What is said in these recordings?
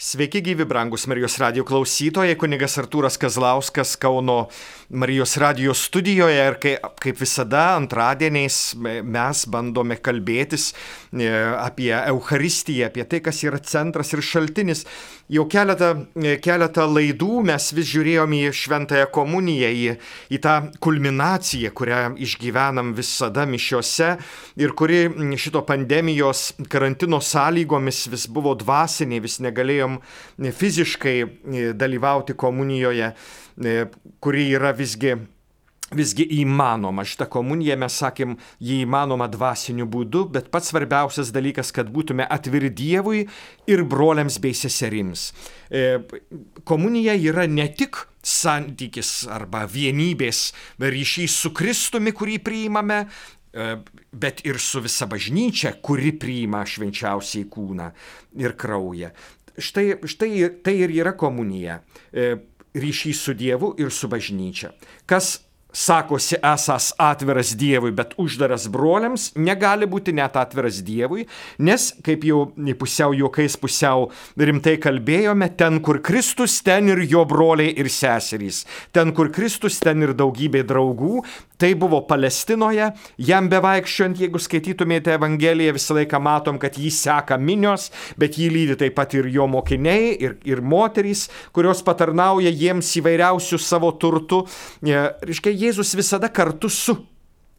Sveiki gyvi, brangus Marijos radio klausytojai, kunigas Artūras Kazlauskas Kauno Marijos radio studijoje ir kaip, kaip visada antradieniais mes bandome kalbėtis e, apie Eucharistiją, apie tai, kas yra centras ir šaltinis. Jau keletą, e, keletą laidų mes vis žiūrėjom į Šventąją komuniją, į, į tą kulminaciją, kurią išgyvenam visada mišiose ir kuri šito pandemijos karantino sąlygomis vis buvo dvasinė, vis negalėjom galėjom fiziškai e, dalyvauti komunijoje, e, kuri yra visgi visgi įmanoma. Šitą komuniją mes sakėm, jį įmanoma dvasiniu būdu, bet pats svarbiausias dalykas, kad būtume atviri Dievui ir broliams bei seserims. E, komunija yra ne tik santykis arba vienybės ryšys su Kristumi, kurį priimame, bet ir su visa bažnyčia, kuri priima švenčiausiai kūną ir kraują štai, štai tai ir yra komunija. E, ryšys su Dievu ir su bažnyčia. Kas sakosi esas atviras Dievui, bet uždaras broliams, negali būti net atviras Dievui, nes, kaip jau pusiau juokais, pusiau rimtai kalbėjome, ten, kur Kristus, ten ir jo broliai ir seserys. Ten, kur Kristus, ten ir daugybė draugų, Tai buvo Palestinoje, jam bevaikščiant, jeigu skaitytumėte Evangeliją, visą laiką matom, kad jį seka minios, bet jį lydi taip pat ir jo mokiniai, ir, ir moterys, kurios patarnauja jiems įvairiausių savo turtų. E, reiškia, Jėzus visada kartu su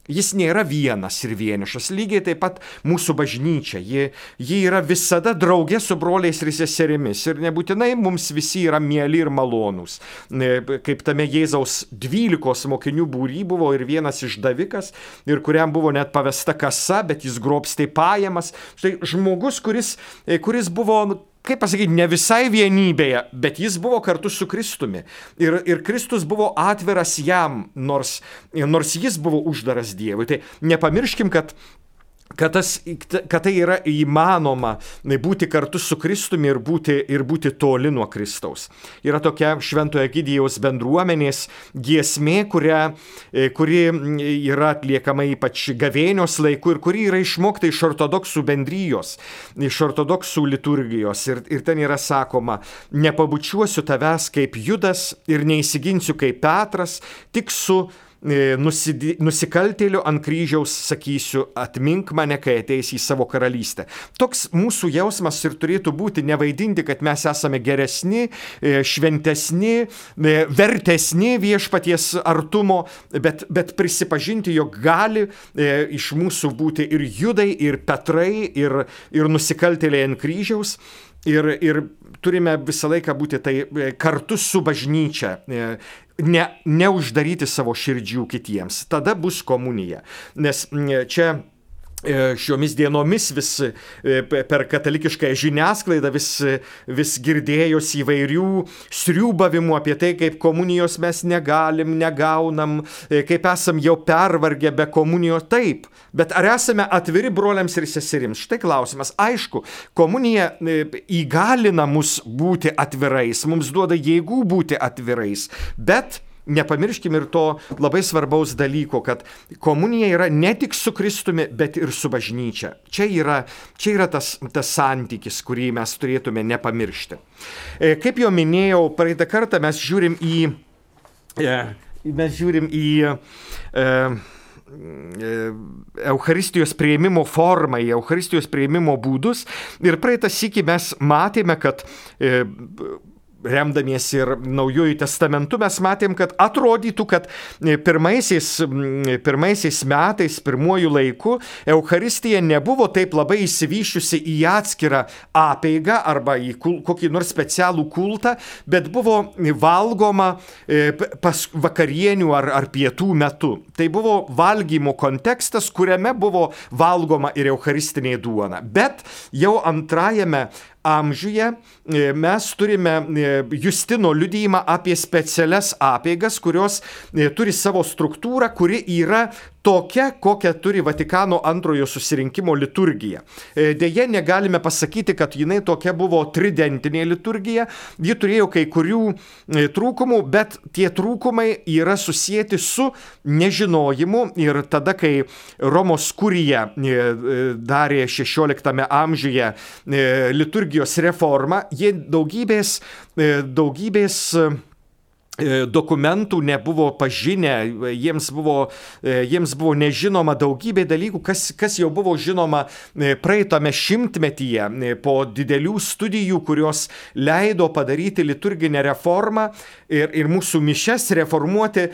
Jis nėra vienas ir vienišas, lygiai taip pat mūsų bažnyčia. Ji, ji yra visada draugė su broliais ir seserimis ir nebūtinai mums visi yra mėly ir malonūs. Kaip tame Jėzaus dvylikos mokinių būry buvo ir vienas išdavikas, ir kuriam buvo net pavesta kasa, bet jis grobstė pajamas. Štai žmogus, kuris, kuris buvo kaip pasakyti, ne visai vienybėje, bet jis buvo kartu su Kristumi. Ir, ir Kristus buvo atviras jam, nors, nors jis buvo uždaras Dievui. Tai nepamirškim, kad kad, tas, kad tai yra įmanoma būti kartu su Kristumi ir būti, ir būti toli nuo Kristaus. Yra tokia Šventojo Gydijaus bendruomenės giesmė, kuria, e, kuri yra atliekama ypač gavėnios laiku ir kuri yra išmokta iš ortodoksų bendrijos, iš ortodoksų liturgijos. Ir, ir ten yra sakoma, nepabučiuosiu tavęs kaip Judas ir neįsiginsiu kaip Petras, tik su E, nusidi, nusikaltėliu ant kryžiaus sakysiu, atmink mane, kai ateisi į savo karalystę. Toks mūsų jausmas ir turėtų būti nevaidinti, kad mes esame geresni, e, šventesni, e, vertesni viešpaties artumo, bet, bet prisipažinti, jog gali iš mūsų būti ir judai, ir petrai, ir, ir nusikaltėliai ant kryžiaus. Ir, ir turime visą laiką būti tai kartu su bažnyčia ne, neuždaryti savo širdžių kitiems. Tada bus komunija. Nes čia E, šiomis dienomis vis e, per katalikišką žiniasklaidą vis, vis girdėjosi įvairių sriubavimų apie tai, kaip komunijos mes negalim, negaunam, e, kaip esam jau pervargę be komunijos. Taip, bet ar esame atviri broliams ir seserims? Štai klausimas. Aišku, komunija įgalina mus būti atvirais, mums duoda jėgų būti atvirais, bet nepamirškim ir to labai svarbaus dalyko, kad komunija yra ne tik su Kristumi, bet ir su bažnyčia. Čia yra, čia yra tas, tas santykis, kurį mes turėtume nepamiršti. E, kaip jau minėjau, praeitą kartą mes žiūrim į... E, mes žiūrim į e, Eucharistijos prieimimo formą, į Eucharistijos prieimimo būdus. Ir praeitą sėkį mes matėme, kad remdamiesi ir naujųjų testamentu, mes matėm, kad atrodytų, kad e, pirmaisiais, pirmaisiais metais, pirmojų laikų Euharistija nebuvo taip labai įsivyšiusi į atskirą apėgą arba į kokį nors specialų kultą, bet buvo valgoma e, pas vakarienių ar, ar pietų metu. Tai buvo valgymo kontekstas, kuriame buvo valgoma ir Eucharistinė duona. Bet jau antrajame amžiuje e, mes turime e, Justino liudyjimą apie specialias apėgas, kurios e, turi savo struktūrą, kuri yra tokia, kokią turi Vatikano antrojo susirinkimo liturgija. E, Deja, negalime pasakyti, kad jinai tokia buvo tridentinė liturgija, ji turėjo kai kurių e, trūkumų, bet tie trūkumai yra susijęti su nežinojimu ir tada, kai Romos kurija e, darė 16 amžiuje liturgijos reformą, jie daugybės, daugybės dokumentų nebuvo pažinę, jiems buvo, e, jiems buvo nežinoma daugybė dalykų, kas, kas jau buvo žinoma e, praeitame šimtmetyje po didelių studijų, kurios leido padaryti liturginę reformą ir, ir mūsų mišes reformuoti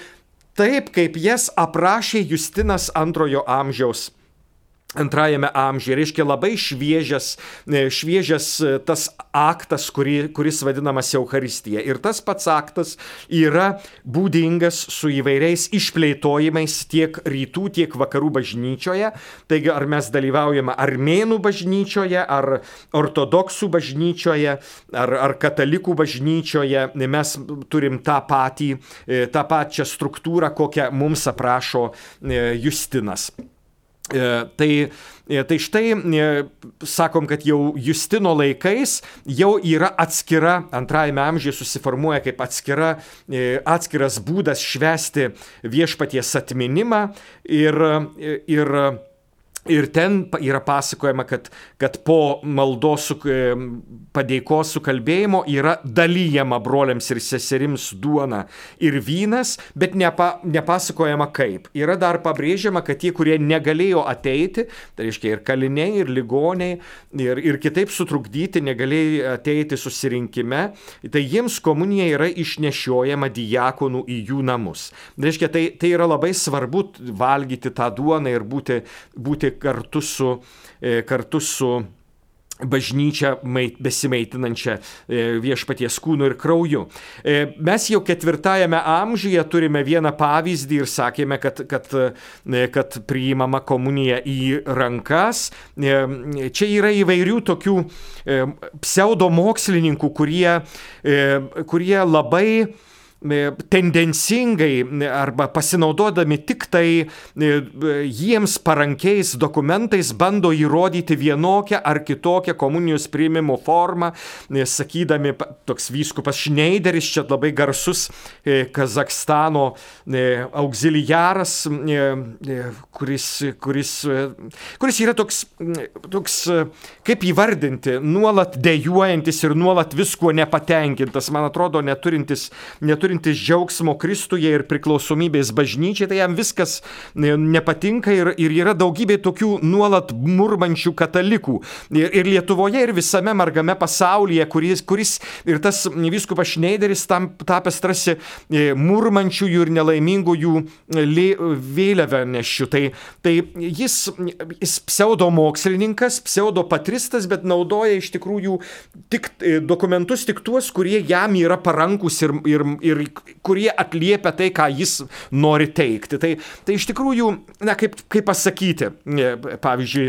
taip, kaip jas aprašė Justinas antrojo amžiaus antrajame amžiuje. Reiškia labai šviežias, e, šviežias e, tas aktas, kuri, kuris vadinamas Euharistija. Ir tas pats aktas yra būdingas su įvairiais išplėtojimais tiek rytų, tiek vakarų bažnyčioje. Taigi ar mes dalyvaujame armėnų bažnyčioje, ar ortodoksų bažnyčioje, ar, ar katalikų bažnyčioje, mes turim tą patį, e, tą pačią struktūrą, kokią mums aprašo Justinas. E, tai, e, tai štai e, sakom, kad jau Justino laikais jau yra atskira, antrajame amžiuje susiformuoja kaip atskira, atskiras būdas švesti viešpaties atminimą ir, ir Ir ten yra pasakojama, kad, kad po maldos su, padėkos sukalbėjimo yra dalyjama broliams ir seserims duona ir vynas, bet nepa, nepasakojama kaip. Yra dar pabrėžiama, kad tie, kurie negalėjo ateiti, tai reiškia ir kaliniai, ir ligoniai, ir, ir kitaip sutrukdyti, negalėjo ateiti susirinkime, tai jiems komunija yra išnešiojama diakonų į jų namus. Tai reiškia, tai, tai yra labai svarbu valgyti tą duoną ir būti, būti kartu su, e, kartu su bažnyčia besimaitinančia e, viešpaties kūnu ir krauju. E, mes jau ketvirtajame amžiuje turime vieną pavyzdį ir sakėme, kad, kad, kad priimama komunija į rankas. Čia yra įvairių tokių pseudomokslininkų, kurie, kurie labai tendencingai arba pasinaudodami tik tai jiems parankiais dokumentais bando įrodyti vienokią ar kitokią komunijos priimimo formą, sakydami, toks vyskupas Šneideris, čia labai garsus e, Kazakstano auxiliaras, kuris, kuris, kuris yra toks, toks, kaip įvardinti, nuolat dėjuojantis ir nuolat viskuo nepatenkintas, man atrodo, neturintis, neturintis turintis džiaugsmo Kristuje ir priklausomybės bažnyčiai, tai jam viskas nepatinka ir, ir yra daugybė tokių nuolat murmančių katalikų. Ir, ir Lietuvoje, ir visame margame pasaulyje, kuris, kuris ir tas viskupas Šneideris tam tapęs tarsi e, murmančiųjų ir nelaimingųjų e, vėliavę nešiu. Tai, tai jis, jis pseudomokslininkas, pseudopatristas, bet naudoja iš tikrųjų tik e, dokumentus, tik tuos, kurie jam yra parankus ir, ir, ir kurie atliepia tai, ką jis nori teikti. Tai, tai iš tikrųjų, na, kaip, kaip pasakyti, pavyzdžiui,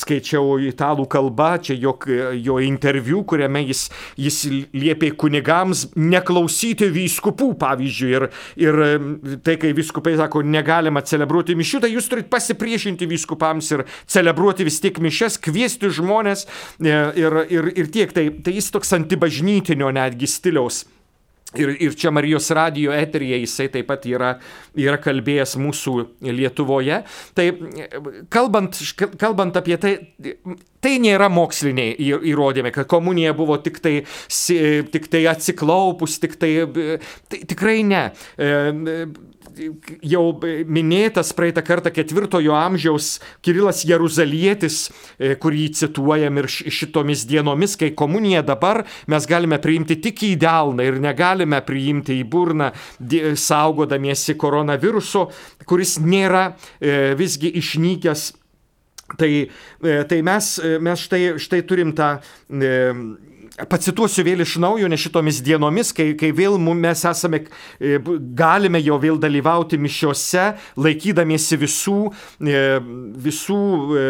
skaičiau italų kalbą, čia jo, jo interviu, kuriame jis, jis liepė kunigams neklausyti vyskupų, pavyzdžiui, ir, ir tai, kai vyskupai sako, negalima celebruoti mišių, tai jūs turite pasipriešinti vyskupams ir celebruoti vis tiek mišes, kviesti žmonės ir, ir, ir tiek. Tai, tai jis toks antibažnytinio netgi stiliaus. Ir, ir čia Marijos radijo eterija jisai taip pat yra, yra kalbėjęs mūsų Lietuvoje. Tai kalbant, kalbant apie tai, tai nėra moksliniai įrodymai, kad komunija buvo tik tai, tik tai atsiklaupus, tik tai, tai tikrai ne jau minėtas praeitą kartą ketvirtojo amžiaus Kirilas Jeruzalietis, e, kurį cituojam ir šitomis dienomis, kai komuniją dabar mes galime priimti tik į delną ir negalime priimti į burną, saugodamiesi koronaviruso, kuris nėra e, visgi išnykęs. Tai, e, tai mes, mes štai, štai turim tą Pacituosiu vėl iš naujo, nes šitomis dienomis, kai, kai vėl mes esame, e, galime jau vėl dalyvauti mišiuose, laikydamiesi visų, e, visų e,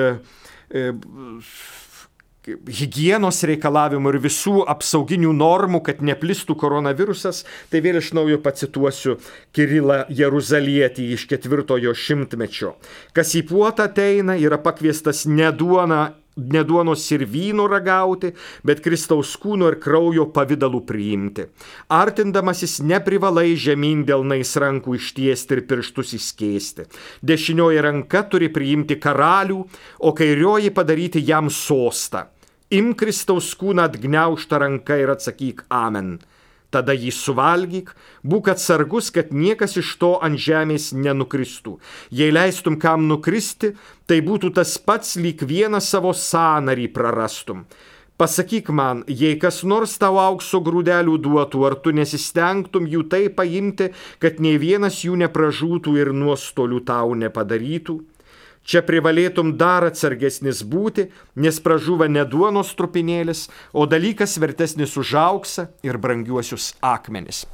hygienos reikalavimų ir visų apsauginių normų, kad neplistų koronavirusas, tai vėl iš naujo pacituosiu Kirilą Jeruzalietį iš ketvirtojo šimtmečio. Kas į puotą ateina, yra pakviestas ne duona ne duonos ir vyno ragauti, bet Kristaus kūno ir kraujo pavydalų priimti. Artindamasis neprivalai žemyn delnais rankų ištiesti ir pirštus įskėsti. Dešinioji ranka turi priimti karalių, o kairioji padaryti jam sostą. Im Kristaus kūną atgneuštą ranką ir atsakyk Amen tada jį suvalgyk, būk atsargus, kad niekas iš to ant žemės nenukristų. Jei leistum kam nukristi, tai būtų tas pats lyg vieną savo sąnarį prarastum. Pasakyk man, jei kas nors tau aukso grūdelių duotų, ar tu nesistengtum jų taip paimti, kad nei vienas jų nepražūtų ir nuostolių tau nepadarytų? Čia privalėtum dar atsargesnis būti, nes pražuva ne duonos trupinėlis, o dalykas vertesnis už auksą ir brangiuosius akmenis.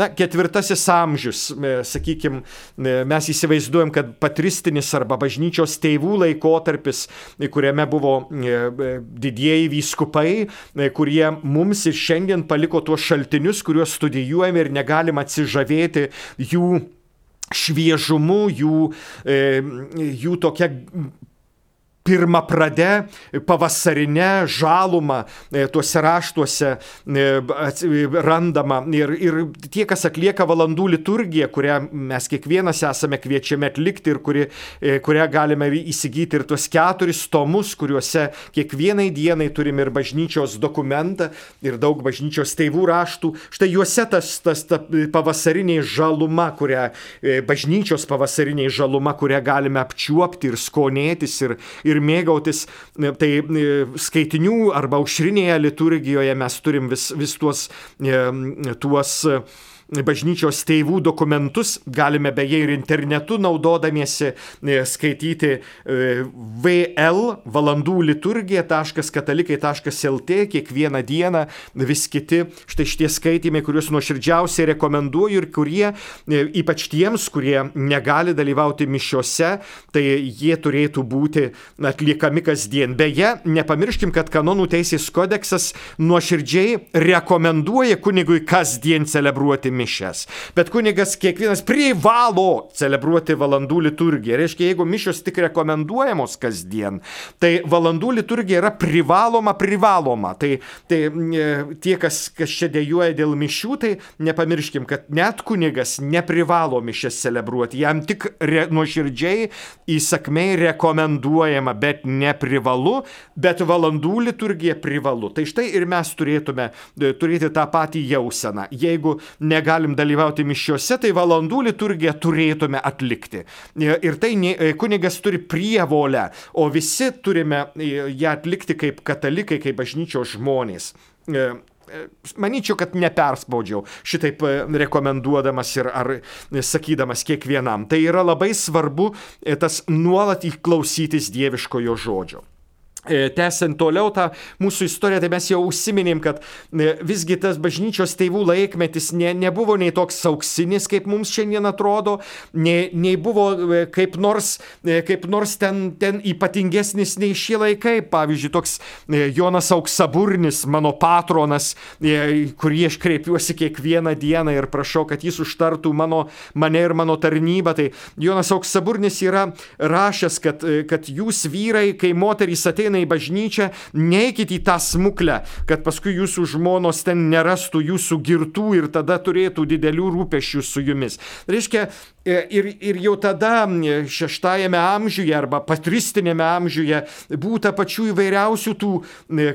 Na, ketvirtasis amžius, e, sakykime, mes įsivaizduojam, kad patristinis arba bažnyčios tėvų laikotarpis, kuriame buvo e, e, didieji vyskupai, kurie mums ir šiandien paliko tuos šaltinius, kuriuos studijuojame ir negalim atsižavėti jų šviežumu, jų, jų tokia pirmą pradę, pavasarinę žalumą e, tuose raštuose e, randama. Ir, ir tie, kas atlieka valandų liturgiją, kurią mes kiekvienas esame kviečiami atlikti ir kuri, e, kurią galime įsigyti ir tuos keturis tomus, kuriuose kiekvienai dienai turime ir bažnyčios dokumentą, ir daug bažnyčios tėvų raštų. Štai juose tas, tas ta pavasariniai žaluma, kurią bažnyčios pavasariniai žaluma, kurią galime apčiuopti ir skonėtis ir, ir ir mėgautis. Tai e, skaitinių arba aušrinėje liturgijoje mes turim vis, vis tuos, e, tuos bažnyčios tėvų dokumentus galime beje ir internetu naudodamiesi e, skaityti e, vl valandų liturgija.katalikai.lt kiekvieną dieną vis kiti štai šitie skaitymai, kuriuos nuoširdžiausiai rekomenduoju ir kurie, e, ypač tiems, kurie negali dalyvauti mišiuose, tai jie turėtų būti atliekami kasdien. Beje, nepamirškim, kad kanonų teisės kodeksas nuoširdžiai rekomenduoja kunigui kasdien celebruoti mišes. Bet kunigas kiekvienas privalo celebruoti valandų liturgiją. Reiškia, jeigu mišios tik rekomenduojamos kasdien, tai valandų liturgija yra privaloma, privaloma. Tai, tai e, tie, kas, kas čia dėjuoja dėl mišių, tai nepamirškim, kad net kunigas neprivalo mišes celebruoti. Jam tik re, nuoširdžiai įsakmei rekomenduojama, bet neprivalu, bet valandų liturgija privalu. Tai štai ir mes turėtume e, turėti tą patį jauseną. Jeigu ne negalim dalyvauti mišiuose, tai valandų liturgiją turėtume atlikti. Ir tai kunigas turi prievolę, o visi turime ją atlikti kaip katalikai, kaip bažnyčios žmonės. Manyčiau, kad neperspaudžiau šitaip rekomenduodamas ir ar sakydamas kiekvienam. Tai yra labai svarbu tas nuolat įklausytis dieviškojo žodžio. E, tęsiant toliau tą mūsų istoriją, tai mes jau užsiminėm, kad e, visgi tas bažnyčios tėvų laikmetis ne, nebuvo nei toks auksinis, kaip mums šiandien atrodo, nei, nei buvo e, kaip nors, kaip nors ten, ten ypatingesnis nei šie laikai. Pavyzdžiui, toks Jonas Auksaburnis, mano patronas, kurį aš kreipiuosi kiekvieną dieną ir prašau, kad jis užtartų mano, mane ir mano tarnybą. Tai Jonas Auksaburnis yra rašęs, kad, kad jūs vyrai, kai moterys ateina, ateina į bažnyčią, neikit į tą smuklę, kad paskui jūsų žmonos ten nerastų jūsų girtų ir tada turėtų didelių rūpešių su jumis. Reiškia, e, ir, ir jau tada šeštajame amžiuje arba patristinėme amžiuje būta pačių įvairiausių tų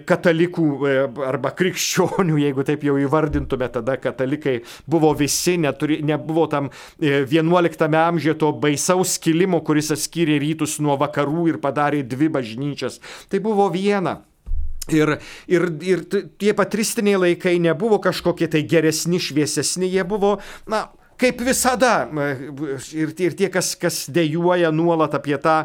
katalikų e, arba krikščionių, jeigu taip jau įvardintume, tada katalikai buvo visi, neturi, nebuvo tam 11 e, amžiuje to baisaus kilimo, kuris atskyrė rytus nuo vakarų ir padarė dvi bažnyčias. Tai buvo viena. Ir, ir, ir tie patristiniai laikai nebuvo kažkokie tai geresni, šviesesni, jie buvo, na, kaip visada, ir, ir tie, kas, kas dėjuoja nuolat apie tą,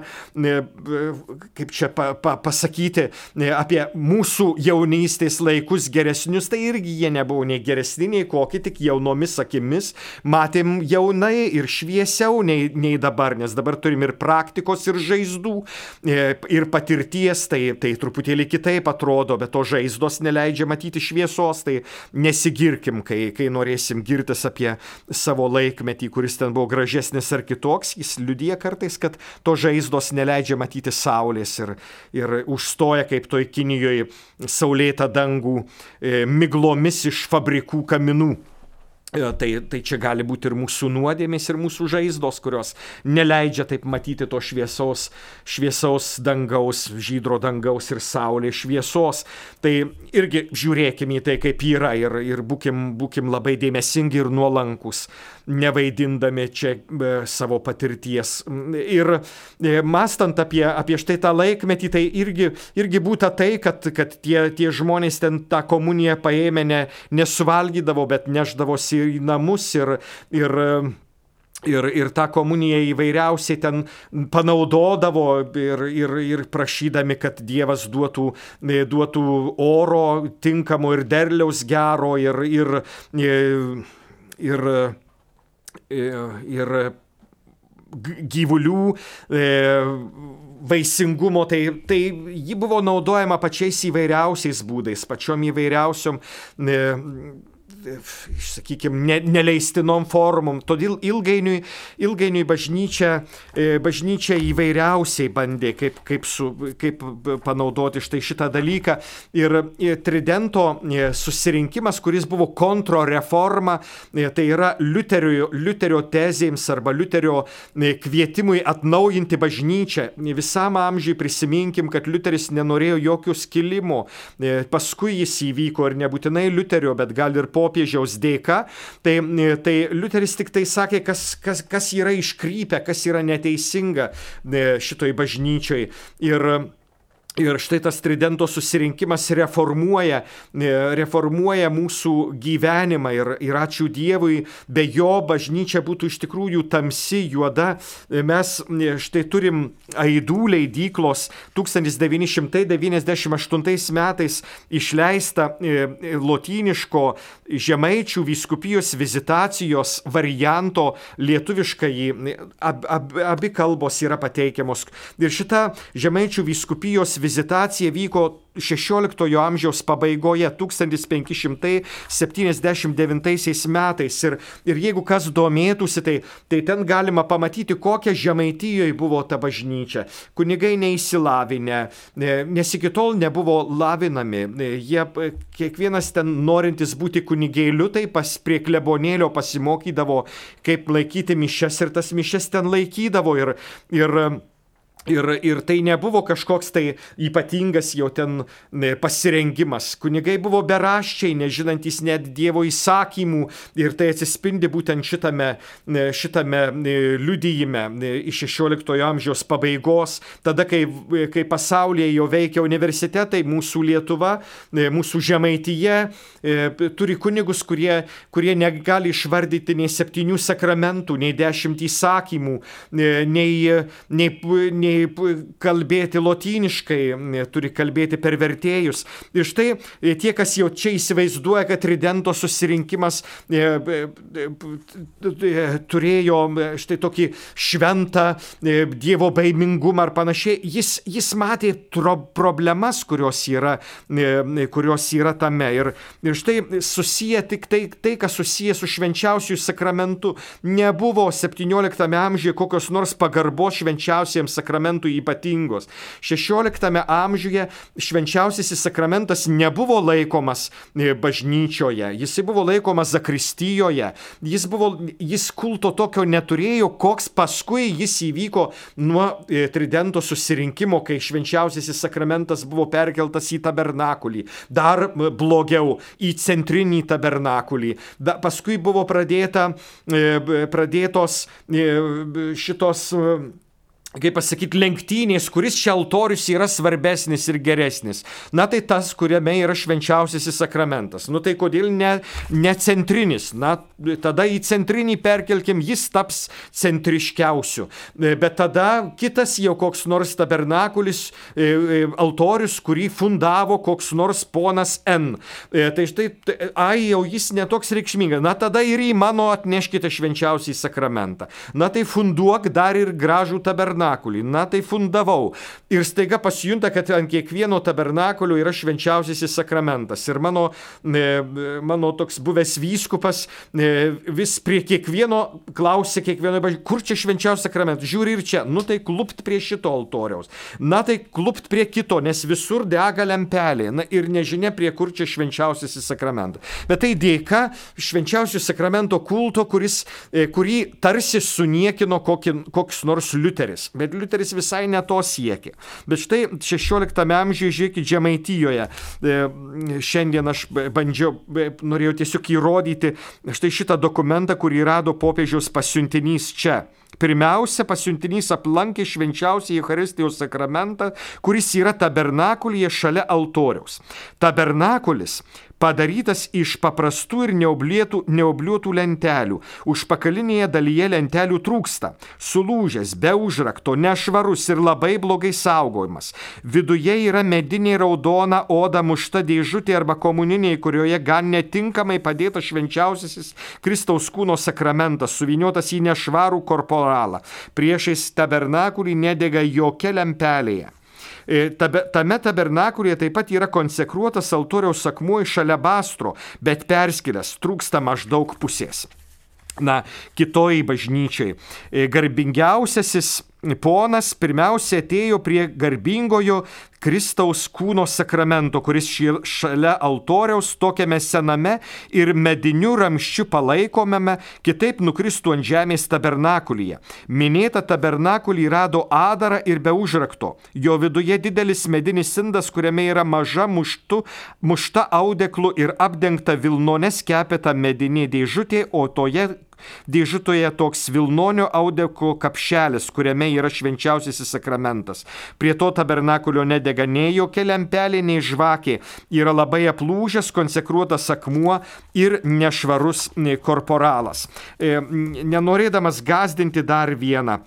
kaip čia pa, pa, pasakyti, apie mūsų jaunystės laikus geresnius, tai irgi jie nebuvo nei geresni, nei kokie, tik jaunomis akimis matėm jaunai ir šviesiau nei, nei dabar, nes dabar turim ir praktikos, ir žaizdų, ir patirties, tai, tai truputėlį kitaip atrodo, bet to žaizdos neleidžia matyti šviesos, tai nesigirkim, kai, kai norėsim girtis apie savo laikmetį, kuris ten buvo gražesnis ar kitoks, jis liudija kartais, kad to žaizdos neleidžia matyti saulės ir, ir užstoja kaip toj Kinijoje saulėtą dangų e, miglomis iš fabrikų kaminų. E, tai, tai čia gali būti ir mūsų nuodėmės, ir mūsų žaizdos, kurios neleidžia taip matyti to šviesaus, šviesaus dangaus, žydro dangaus ir saulės šviesos. Tai irgi žiūrėkime į tai, kaip yra ir, ir būkim, būkim labai dėmesingi ir nuolankus nevaidindami čia e, savo patirties. Ir e, mastant apie, apie štai tą laikmetį, tai irgi, irgi būta tai, kad, kad tie, tie žmonės ten tą komuniją paėmė ne, nesuvalgydavo, bet neždavosi į namus ir, ir Ir, ir tą komuniją įvairiausiai ten panaudodavo ir, ir, ir prašydami, kad Dievas duotų, duotų oro tinkamo ir derliaus gero ir, ir, ir, ir gyvulių e, vaisingumo, tai, tai ji buvo naudojama pačiais įvairiausiais būdais, pačiom įvairiausiom e, sakykime, ne, neleistinom formom. Todėl ilgainiui, ilgainiui bažnyčia, e, bažnyčia įvairiausiai bandė, kaip, kaip, su, kaip panaudoti štai šitą dalyką. Ir e, Tridento e, susirinkimas, kuris buvo kontroreforma, tai yra Liuterio, Liuterio tezėms arba Liuterio kvietimui atnaujinti bažnyčią. Visam amžiui prisiminkim, kad Liuteris nenorėjo jokių skilimų. Paskui jis įvyko ir nebūtinai Liuterio, bet gal ir po popiežiaus dėka, tai, tai Liuteris tik tai sakė, kas, kas, kas yra iškrypę, kas yra neteisinga e, šitoj bažnyčiai. Ir Ir štai tas tridento susirinkimas reformuoja, e, reformuoja mūsų gyvenimą ir, ir ačiū Dievui, be jo bažnyčia būtų iš tikrųjų tamsi, juoda. E, mes e, štai turim Aidų leidyklos 1998 metais išleistą lotyniško žemaičių vyskupijos vizitacijos varianto lietuviškai, ab, ab, abi kalbos yra pateikiamos. Ir šita žemaičių vyskupijos vizitacija vyko 16 amžiaus pabaigoje, 1579 metais. Ir, ir jeigu kas domėtųsi, tai, tai ten galima pamatyti, kokia žemaitijoje buvo ta bažnyčia. Kunigai neįsilavinę, nes iki tol nebuvo lavinami. Jie, kiekvienas ten norintis būti kunigėliu, tai pas, prie klebonėlio pasimokydavo, kaip laikyti mišes ir tas mišes ten laikydavo. Ir, ir Ir, ir tai nebuvo kažkoks tai ypatingas jau ten pasirengimas. Kunigai buvo beraščiai, nežinantys net Dievo įsakymų ir tai atsispindi būtent šitame, šitame liudyjime iš 16 amžiaus pabaigos, tada, kai, kai pasaulyje jau veikia universitetai, mūsų Lietuva, mūsų Žemaityje turi kunigus, kurie, kurie negali išvardyti nei septynių sakramentų, nei dešimt įsakymų, nei, nei, nei kalbėti lotyniškai, turi kalbėti per vertėjus. Ir štai e, tie, kas jau čia įsivaizduoja, kad Tridento susirinkimas e, e, turėjo štai tokį šventą Dievo baimingumą ar panašiai, jis, jis matė problemas, kurios yra, kurios yra tame. Ir, ir štai susiję tik tai, tai kas susiję su švenčiausiųjų sakramentu, nebuvo 17 amžiuje kokios nors pagarbos švenčiausiems sakramentams sakramentų ypatingos. XVI amžiuje švenčiausiasis sakramentas nebuvo laikomas e, bažnyčioje, jis buvo laikomas zakristijoje, jis, buvo, jis kulto tokio neturėjo, koks paskui jis įvyko nuo e, Tridento susirinkimo, kai švenčiausiasis sakramentas buvo perkeltas į tabernakulį, dar blogiau į centrinį tabernakulį. Da, paskui buvo pradėta, e, pradėtos šitos kaip pasakyti, lenktynės, kuris čia altorius yra svarbesnis ir geresnis. Na tai tas, kuriame yra švenčiausiasis sakramentas. Nu tai kodėl ne, ne centrinis? Na tada į centrinį perkelkim, jis taps centriškiausiu. E, bet tada kitas jau koks nors tabernakulis, e, e, altorius, kurį fundavo koks nors ponas N. Tai štai, ai jau jis netoks reikšmingas. Na tada ir į mano atneškite švenčiausiai sakramentą. Na tai funduok dar ir gražų tabernakulį tabernakulį, na tai fundavau. Ir staiga pasijunta, kad ant kiekvieno tabernakulio yra švenčiausiasis sakramentas. Ir mano, e, mano toks buvęs vyskupas e, vis prie kiekvieno klausė, kiekvieno, kur čia švenčiausias sakramentas. Žiūri ir čia, nu tai klupt prie šito altoriaus. Na tai klupt prie kito, nes visur dega lempelė. Na ir nežinia, prie kur čia švenčiausiasis sakramentas. Bet tai dėka švenčiausio sakramento kulto, kuris, e, kurį tarsi suniekino kokį, koks nors Liuteris. Bet Liuteris visai ne to siekė. Bet štai 16 amžiuje, žiūrėkit, Žemaitijoje, e, šiandien aš bandžiau, norėjau tiesiog įrodyti štai šitą dokumentą, kurį rado popiežiaus pasiuntinys čia. Pirmiausia, pasiuntinys aplankė švenčiausią Eucharistijos sakramentą, kuris yra tabernakulyje šalia altoriaus. Tabernakulis padarytas iš paprastų ir neoblėtų, neobliuotų lentelių. Užpakalinėje dalyje lentelių trūksta. Sulūžęs, be užrakto, nešvarus ir labai blogai saugojimas. Viduje yra medinė raudona oda mušta dėžutė arba komuniniai, kurioje gan netinkamai padėtas švenčiausiasis Kristaus kūno sakramentas, suviniotas į nešvarų korporalą. Priešais tabernakulį nedega jokia lempelėje. E, tame tabernakulėje taip pat yra konsekruotas altoriaus akmuo iš alebastro, bet perskilęs trūksta maždaug pusės. Na, kitoj bažnyčiai e, garbingiausiasis ponas pirmiausia atėjo prie garbingojo Kristaus kūno sakramento, kuris šalia altoriaus tokiame sename ir mediniu ramščiu palaikomame, kitaip nukristų ant žemės tabernakulyje. Minėta tabernakulį rado adarą ir be užrakto. Jo viduje didelis medinis indas, kuriame yra maža muštu, mušta audeklu ir apdengta vilnones kepėta medinė dėžutė, o toje Dėžutoje toks Vilnonio audeko kapšelis, kuriame yra švenčiausiasis sakramentas. Prie to tabernakulio nedega nei jokia lempelė, nei žvakė. Yra labai aplūžęs, konsekruotas akmuo ir nešvarus korporalas. E, nenorėdamas gazdinti dar vieną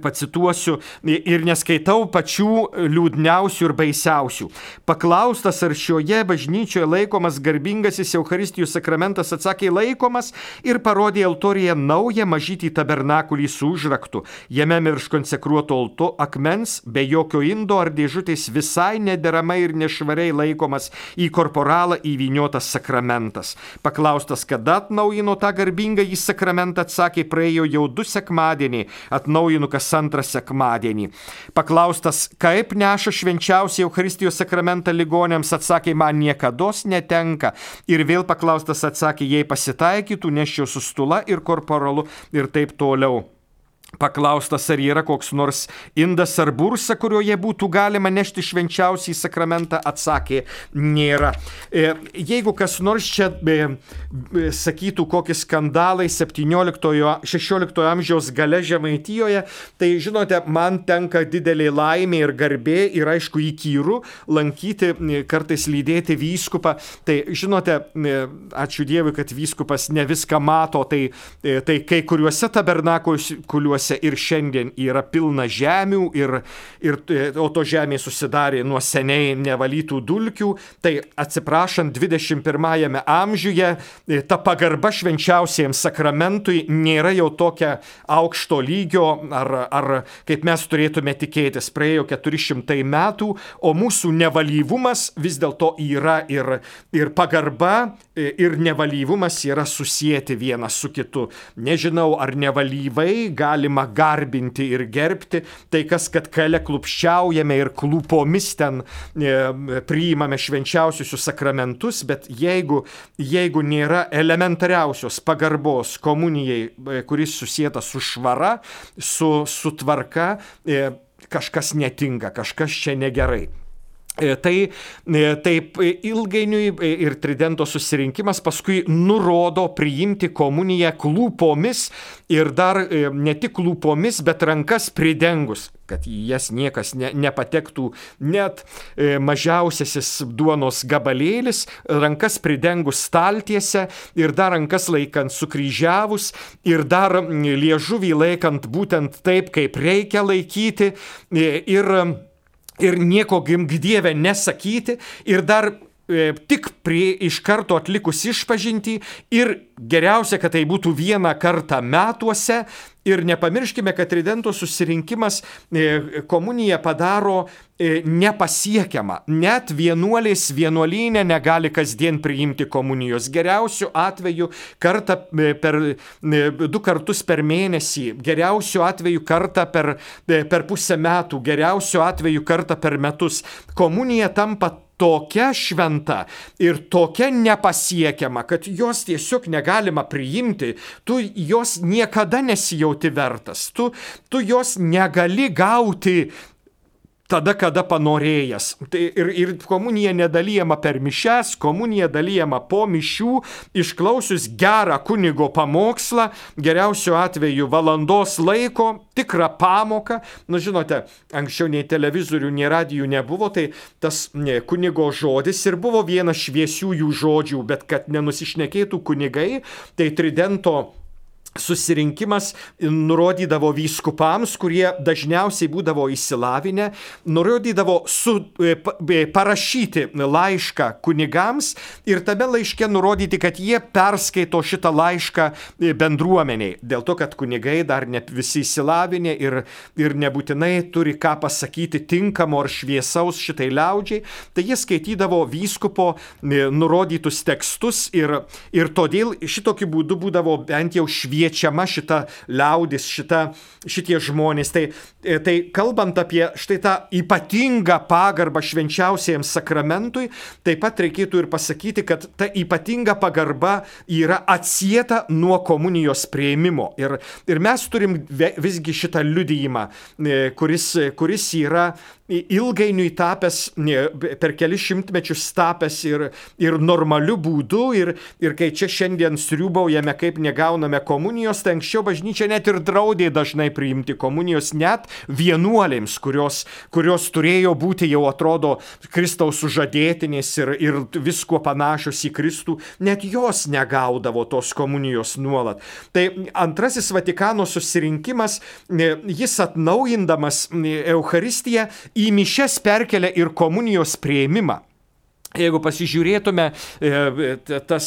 pacituosiu ir neskaitau pačių liūdniausių ir baisiausių. Paklaustas, ar šioje bažnyčioje laikomas garbingasis Eucharistijų sakramentas, atsakė laikomas ir parodė altoriją naują mažytį tabernakulį su užraktu. Jame mirš konsekruoto alto akmens, be jokio indo ar dėžutės visai nederamai ir nešvariai laikomas į korporalą įviniotas sakramentas. Paklaustas, kada atnaujino tą garbingą į sakramentą, atsakė, praėjo jau du sekmadieniai, atnaujinu kas antrą sekmadienį. Paklaustas, kaip neša švenčiausią Eucharistijos sakramentą ligonėms, atsakė, man niekada netenka. Ir vėl paklaustas atsakė, jei pasitaikytų, neščiau su stula ir korporalu ir taip toliau. Paklaustas, ar yra koks nors indas ar bursa, kurioje būtų galima nešti švenčiausiai sakramentą, atsakė, nėra. E, jeigu kas nors čia e, e, sakytų kokį skandalai 17-16 amžiaus gale Žemaitijoje, tai žinote, man tenka didelė laimė ir garbė ir aišku įkyru lankyti, kartais lydėti vyskupą. Tai žinote, ačiū Dievui, kad vyskupas ne viską mato, tai, tai kai kuriuose tabernakuliuose pievose ir šiandien yra pilna žemių, ir, ir, o to žemė susidarė nuo seniai nevalytų dulkių, tai atsiprašant 21-ame amžiuje ta pagarba švenčiausiems sakramentui nėra jau tokia aukšto lygio, ar, ar kaip mes turėtume tikėtis, praėjo 400 metų, o mūsų nevalyvumas vis dėlto yra ir, ir pagarba, ir nevalyvumas yra susijęti vienas su kitu. Nežinau, ar nevalyvai galima galima garbinti ir gerbti, tai kas, kad kale klupščiaujame ir klupomis ten e, priimame švenčiausius sakramentus, bet jeigu, jeigu nėra elementariausios pagarbos komunijai, e, kuris susijęta su švara, su, su tvarka, e, kažkas netinka, kažkas čia negerai. E, tai e, taip ilgainiui e, ir tridento susirinkimas paskui nurodo priimti komuniją klūpomis ir dar ne tik klūpomis, bet rankas pridengus, kad į jas niekas ne, nepatektų. Net mažiausiasis duonos gabalėlis, rankas pridengus staltiese ir dar rankas laikant sukryžiavus ir dar liežuvį laikant būtent taip, kaip reikia laikyti. Ir ir nieko gimgdievę nesakyti ir dar tik prie iš karto atlikus išpažinti ir geriausia, kad tai būtų vieną kartą metuose Ir nepamirškime, kad Tridento susirinkimas e, komuniją padaro e, nepasiekiama. Net vienuolės vienuolynė negali kasdien priimti komunijos. Geriausiu atveju kartą e, per du kartus per mėnesį, geriausiu atveju kartą per, per pusę metų, geriausiu atveju kartą per metus. Komunija tampa tokia šventa ir tokia nepasiekiama, kad jos tiesiog negalima priimti, tu jos niekada nesijauti vertas, tu, tu jos negali gauti tada, kada panorėjęs. Tai ir, ir komunija nedalyjama per mišes, komunija dalyjama po mišių, išklausius gerą kunigo pamokslą, geriausiu atveju valandos laiko, tikrą pamoką. Nu, žinote, anksčiau nei televizorių, nei radijų nebuvo, tai tas ne, kunigo žodis ir buvo vienas šviesiųjų žodžių, bet kad nenusišnekėtų kunigai, tai tridento susirinkimas nurodydavo vyskupams, kurie dažniausiai būdavo įsilavinę, nurodydavo su, e, e, parašyti laišką kunigams ir tame laiške nurodyti, kad jie perskaito šitą laišką e, bendruomeniai. Dėl to, kad kunigai dar ne visi įsilavinę ir, ir nebūtinai turi ką pasakyti tinkamo ar šviesaus šitai liaudžiai, tai jie skaitydavo vyskupo nurodytus tekstus ir, ir todėl šitokiu būdu būdavo bent jau šviesa kviečiama šita liaudis, šita, šitie žmonės. Tai, e, tai kalbant apie štai tą ypatingą pagarbą švenčiausiajam sakramentui, taip pat reikėtų ir pasakyti, kad ta ypatinga pagarba yra atsieta nuo komunijos prieimimo. Ir, ir mes turim visgi šitą liudyjimą, e, kuris, kuris yra ilgainiui tapęs, per kelius šimtmečius tapęs ir, ir normaliu būdu. Ir, ir kai čia šiandien sriubaujame, kaip negauname komunijos, tai anksčiau bažnyčia net ir draudė dažnai priimti komunijos net vienuolėms, kurios, kurios turėjo būti jau atrodo Kristaus sužadėtinės ir, ir visko panašios į Kristų, net jos negaudavo tos komunijos nuolat. Tai antrasis Vatikano susirinkimas, jis atnaujindamas Eucharistiją į mišes perkelia ir komunijos prieimimą. Jeigu pasižiūrėtume e, tas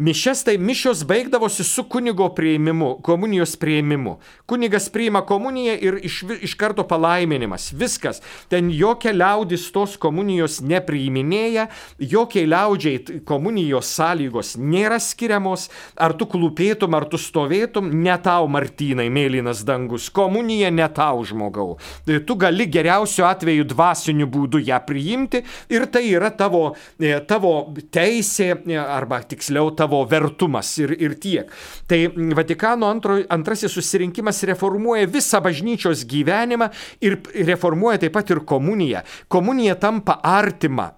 mišes, tai mišios baigdavosi su kunigo prieimimu, komunijos prieimimu. Kunigas priima komuniją ir iš, iš karto palaiminimas. Viskas. Ten jokia liaudis tos komunijos nepriiminėja, jokiai liaudžiai komunijos sąlygos nėra skiriamos. Ar tu klūpėtum, ar tu stovėtum, ne tau, Martynai, mėlynas dangus. Komunija ne tau, žmogau. Tai tu gali geriausiu atveju dvasiniu būdu ją priimti ir tai yra tavo E, tavo teisė e, arba tiksliau tavo vertumas ir, ir tiek. Tai Vatikano antro, antrasis susirinkimas reformuoja visą bažnyčios gyvenimą ir reformuoja taip pat ir komuniją. Komunija tampa artima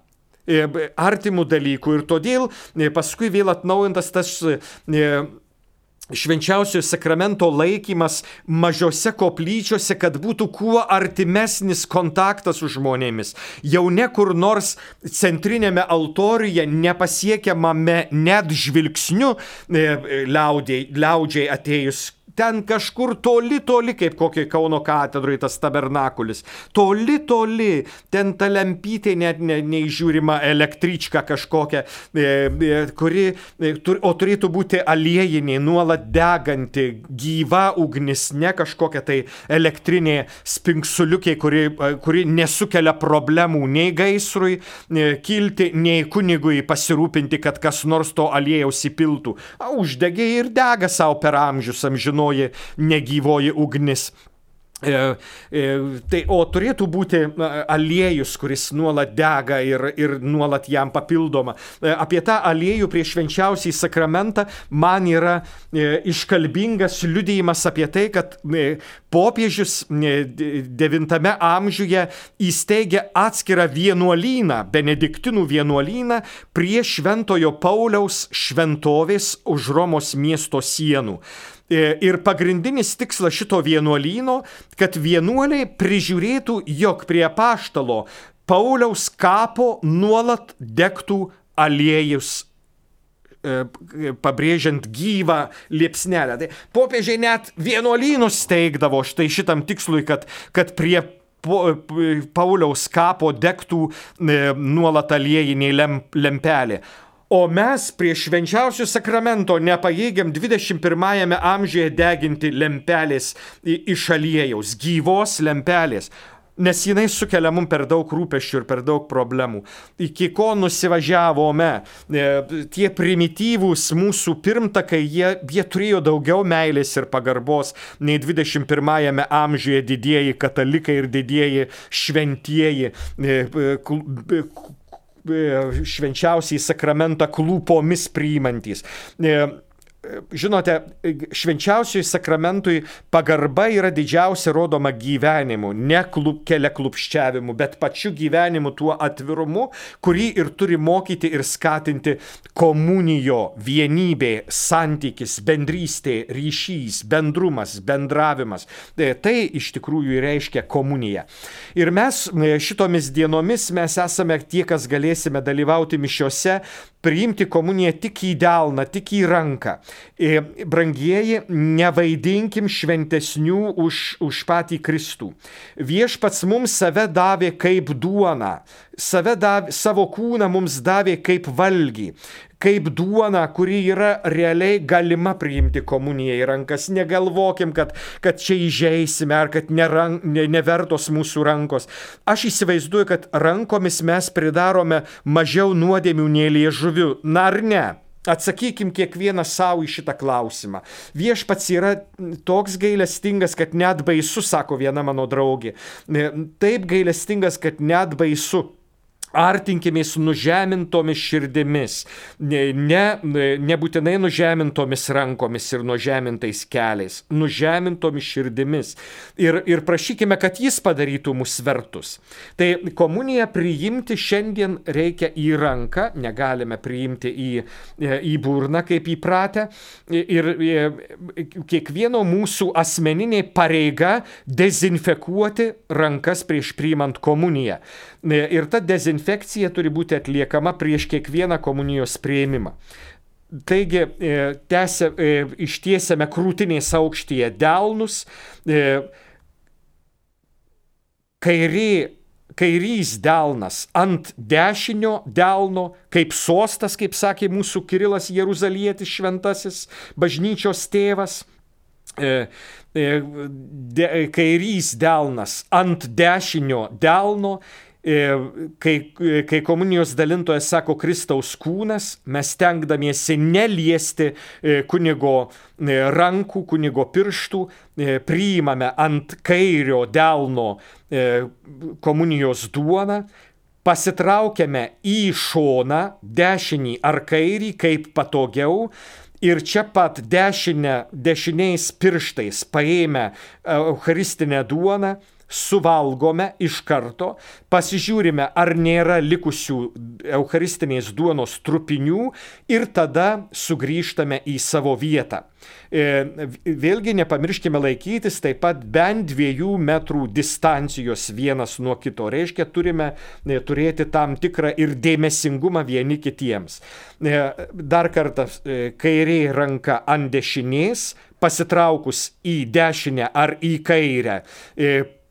e, artimų dalykų ir todėl paskui vėl atnaujintas tas švenčiausiojo sakramento laikymas mažose koplyčiose, kad būtų kuo artimesnis kontaktas su žmonėmis. Jau ne kur nors centrinėme altoriuje nepasiekiamame net žvilgsniu e, liaudžiai, liaudžiai atėjus ten kažkur toli, toli, kaip kokiai Kauno katedrai tas tabernakulis. Toli, toli, ten ta lempytė net ne, neįžiūrima električka kažkokia, e, e, kuri, e, o turėtų būti aliejinė, nuolat deganti, gyva ugnis, ne kažkokia tai elektrinė spinksuliukė, kuri, kuri nesukelia problemų nei gaisrui kilti, nei kunigui pasirūpinti, kad kas nors to aliejaus įpiltų. Uždegė ir dega savo per amžius amžinų senoji negyvoji ugnis. E, e, tai, o turėtų būti aliejus, kuris nuolat dega ir, ir nuolat jam papildoma. E, apie tą aliejų prieš švenčiausiai sakramentą man yra iškalbingas liudėjimas apie tai, kad popiežius IX amžiuje įsteigė atskirą vienuolyną, benediktinų vienuolyną prie Šventojo Pauliaus šventovės už Romos miesto sienų. E, ir pagrindinis tikslas šito vienuolyno, kad vienuoliai prižiūrėtų, jog prie paštalo Pauliaus kapo nuolat degtų aliejus e, pabrėžiant gyvą liepsnelę. Tai popiežiai net vienuolynus steigdavo štai šitam tikslui, kad, kad prie Pauliaus kapo degtų e, nuolat aliejiniai lempelė. O mes prie švenčiausio sakramento nepajėgiam 21-ame amžiuje deginti lempelės iš aliejaus, gyvos lempelės. Nes jinai sukelia mums per daug rūpeščių ir per daug problemų. Iki ko nusivažiavome, e, tie primityvūs mūsų pirmtakai, jie, jie turėjo daugiau meilės ir pagarbos nei 21-ame amžiuje didieji katalikai ir didieji šventieji e, E, švenčiausiai sakramentą klūpomis priimantys. Žinote, švenčiausiai sakramentui pagarba yra didžiausia rodoma gyvenimu, ne klub, kelia klupščiavimu, bet pačiu gyvenimu, tuo atvirumu, kurį ir turi mokyti ir skatinti komunijo, vienybė, santykis, bendrystė, ryšys, bendrumas, bendravimas. E, tai iš tikrųjų reiškia komuniją. Ir mes e, šitomis dienomis mes esame tie, kas galėsime dalyvauti mišiuose, priimti komuniją tik į delną, tik į ranką. E, brangieji, nevaidinkim šventesnių už, už patį Kristų. Viešpats mums save davė kaip duona, save davė, savo kūną mums davė kaip valgy kaip duona, kuri yra realiai galima priimti komuniją į rankas. Negalvokim, kad, kad čia įžeisime ar kad nerank, ne, nevertos mūsų rankos. Aš įsivaizduoju, kad rankomis mes pridarome mažiau nuodėmių nei liežuviu. Na ar ne? Atsakykim kiekvieną savo į šitą klausimą. Viešpats yra toks gailestingas, kad net baisu, sako viena mano draugė. Taip gailestingas, kad net baisu. Artinkimės nužemintomis širdimis, ne, ne, nebūtinai nužemintomis rankomis ir nužemintais keliais, nužemintomis širdimis. Ir, ir prašykime, kad jis padarytų mus vertus. Tai komuniją priimti šiandien reikia į ranką, negalime priimti į, į burną kaip įpratę. Ir, ir kiekvieno mūsų asmeninė pareiga dezinfekuoti rankas prieš priimant komuniją. Ir ta dezinfekcija turi būti atliekama prieš kiekvieną komunijos prieimimą. Taigi, e, tęsia, e, ištiesiame krūtinės aukštyje delnus, e, kairė kairys delnas ant dešinio delno, kaip sostas, kaip sakė mūsų Kirilas Jeruzalietis šventasis, bažnyčios tėvas. De, kairys delnas ant dešinio delno kai, kai komunijos dalintojas sako Kristaus kūnas, mes tenkdamiesi neliesti e, kunigo e, rankų, kunigo pirštų, priimame ant kairio delno komunijos duoną, pasitraukiame į šoną, dešinį ar kairį, kaip patogiau, ir čia pat dešinę, dešiniais pirštais paėmę Eucharistinę duoną, suvalgome iš karto, pasižiūrime, ar nėra likusių eucharistinės duonos trupinių ir tada sugrįžtame į savo vietą. E, vėlgi nepamirškime laikytis taip pat bent dviejų metrų distancijos vienas nuo kito. Reiškia, turime e, turėti tam tikrą ir dėmesingumą vieni kitiems. E, dar kartą, kairė ranka ant dešinės, pasitraukus į dešinę ar į kairę,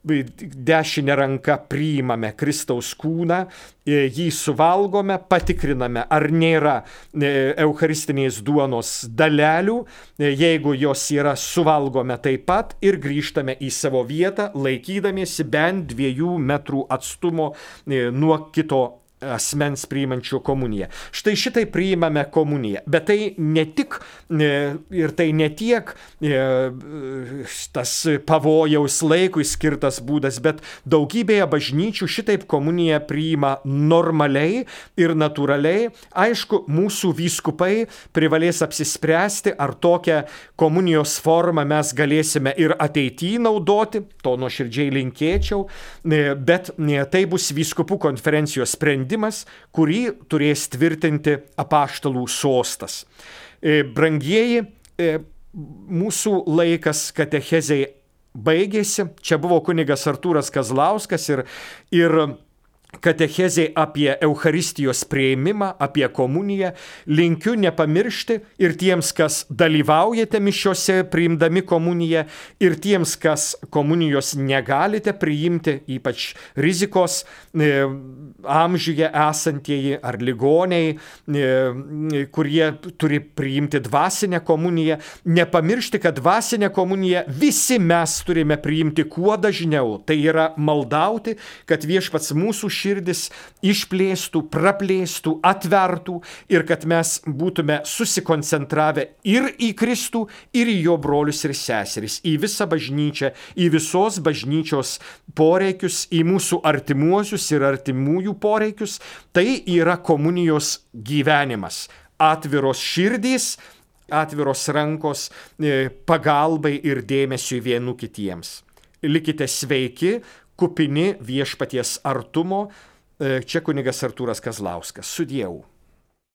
dešinę ranką priimame Kristaus kūną, e, jį suvalgome, patikriname, ar nėra e, eucharistinės duonos dalelių, e, jeigu jos yra, suvalgome taip pat ir grįžtame į savo vietą, laikydamiesi bent dviejų metrų atstumo nuo kito asmens priimančio komuniją. Štai šitai priimame komuniją. Bet tai ne tik e, ir tai ne tiek e, tas pavojaus laikui skirtas būdas, bet daugybėje bažnyčių šitaip komuniją priima normaliai ir natūraliai. Aišku, mūsų vyskupai privalės apsispręsti, ar tokią komunijos formą mes galėsime ir ateityje naudoti, to nuoširdžiai linkėčiau, e, bet tai bus vyskupų konferencijos sprendimas sprendimas, kurį turės tvirtinti apaštalų sostas. E, brangieji, e, mūsų laikas katechezei baigėsi. Čia buvo kunigas Artūras Kazlauskas ir, ir katechezė apie Eucharistijos prieimimą, apie komuniją. Linkiu nepamiršti ir tiems, kas dalyvaujate mišiuose priimdami komuniją, ir tiems, kas komunijos negalite priimti, ypač rizikos e, amžiuje esantieji ar ligoniai, e, kurie turi priimti dvasinę komuniją. Nepamiršti, kad dvasinę komuniją visi mes turime priimti kuo dažniau. Tai yra maldauti, kad viešpats mūsų širdis išplėstų, praplėstų, atvertų ir kad mes būtume susikoncentravę ir į Kristų, ir į jo brolius ir seseris, į visą bažnyčią, į visos bažnyčios poreikius, į mūsų artimuosius ir artimųjų poreikius. Tai yra komunijos gyvenimas. Atviros širdys, atviros rankos e, pagalbai ir dėmesiui vienu kitiems. Likite sveiki, kupini viešpaties artumo. E, čia kunigas Artūras Kazlauskas. Sudėjau.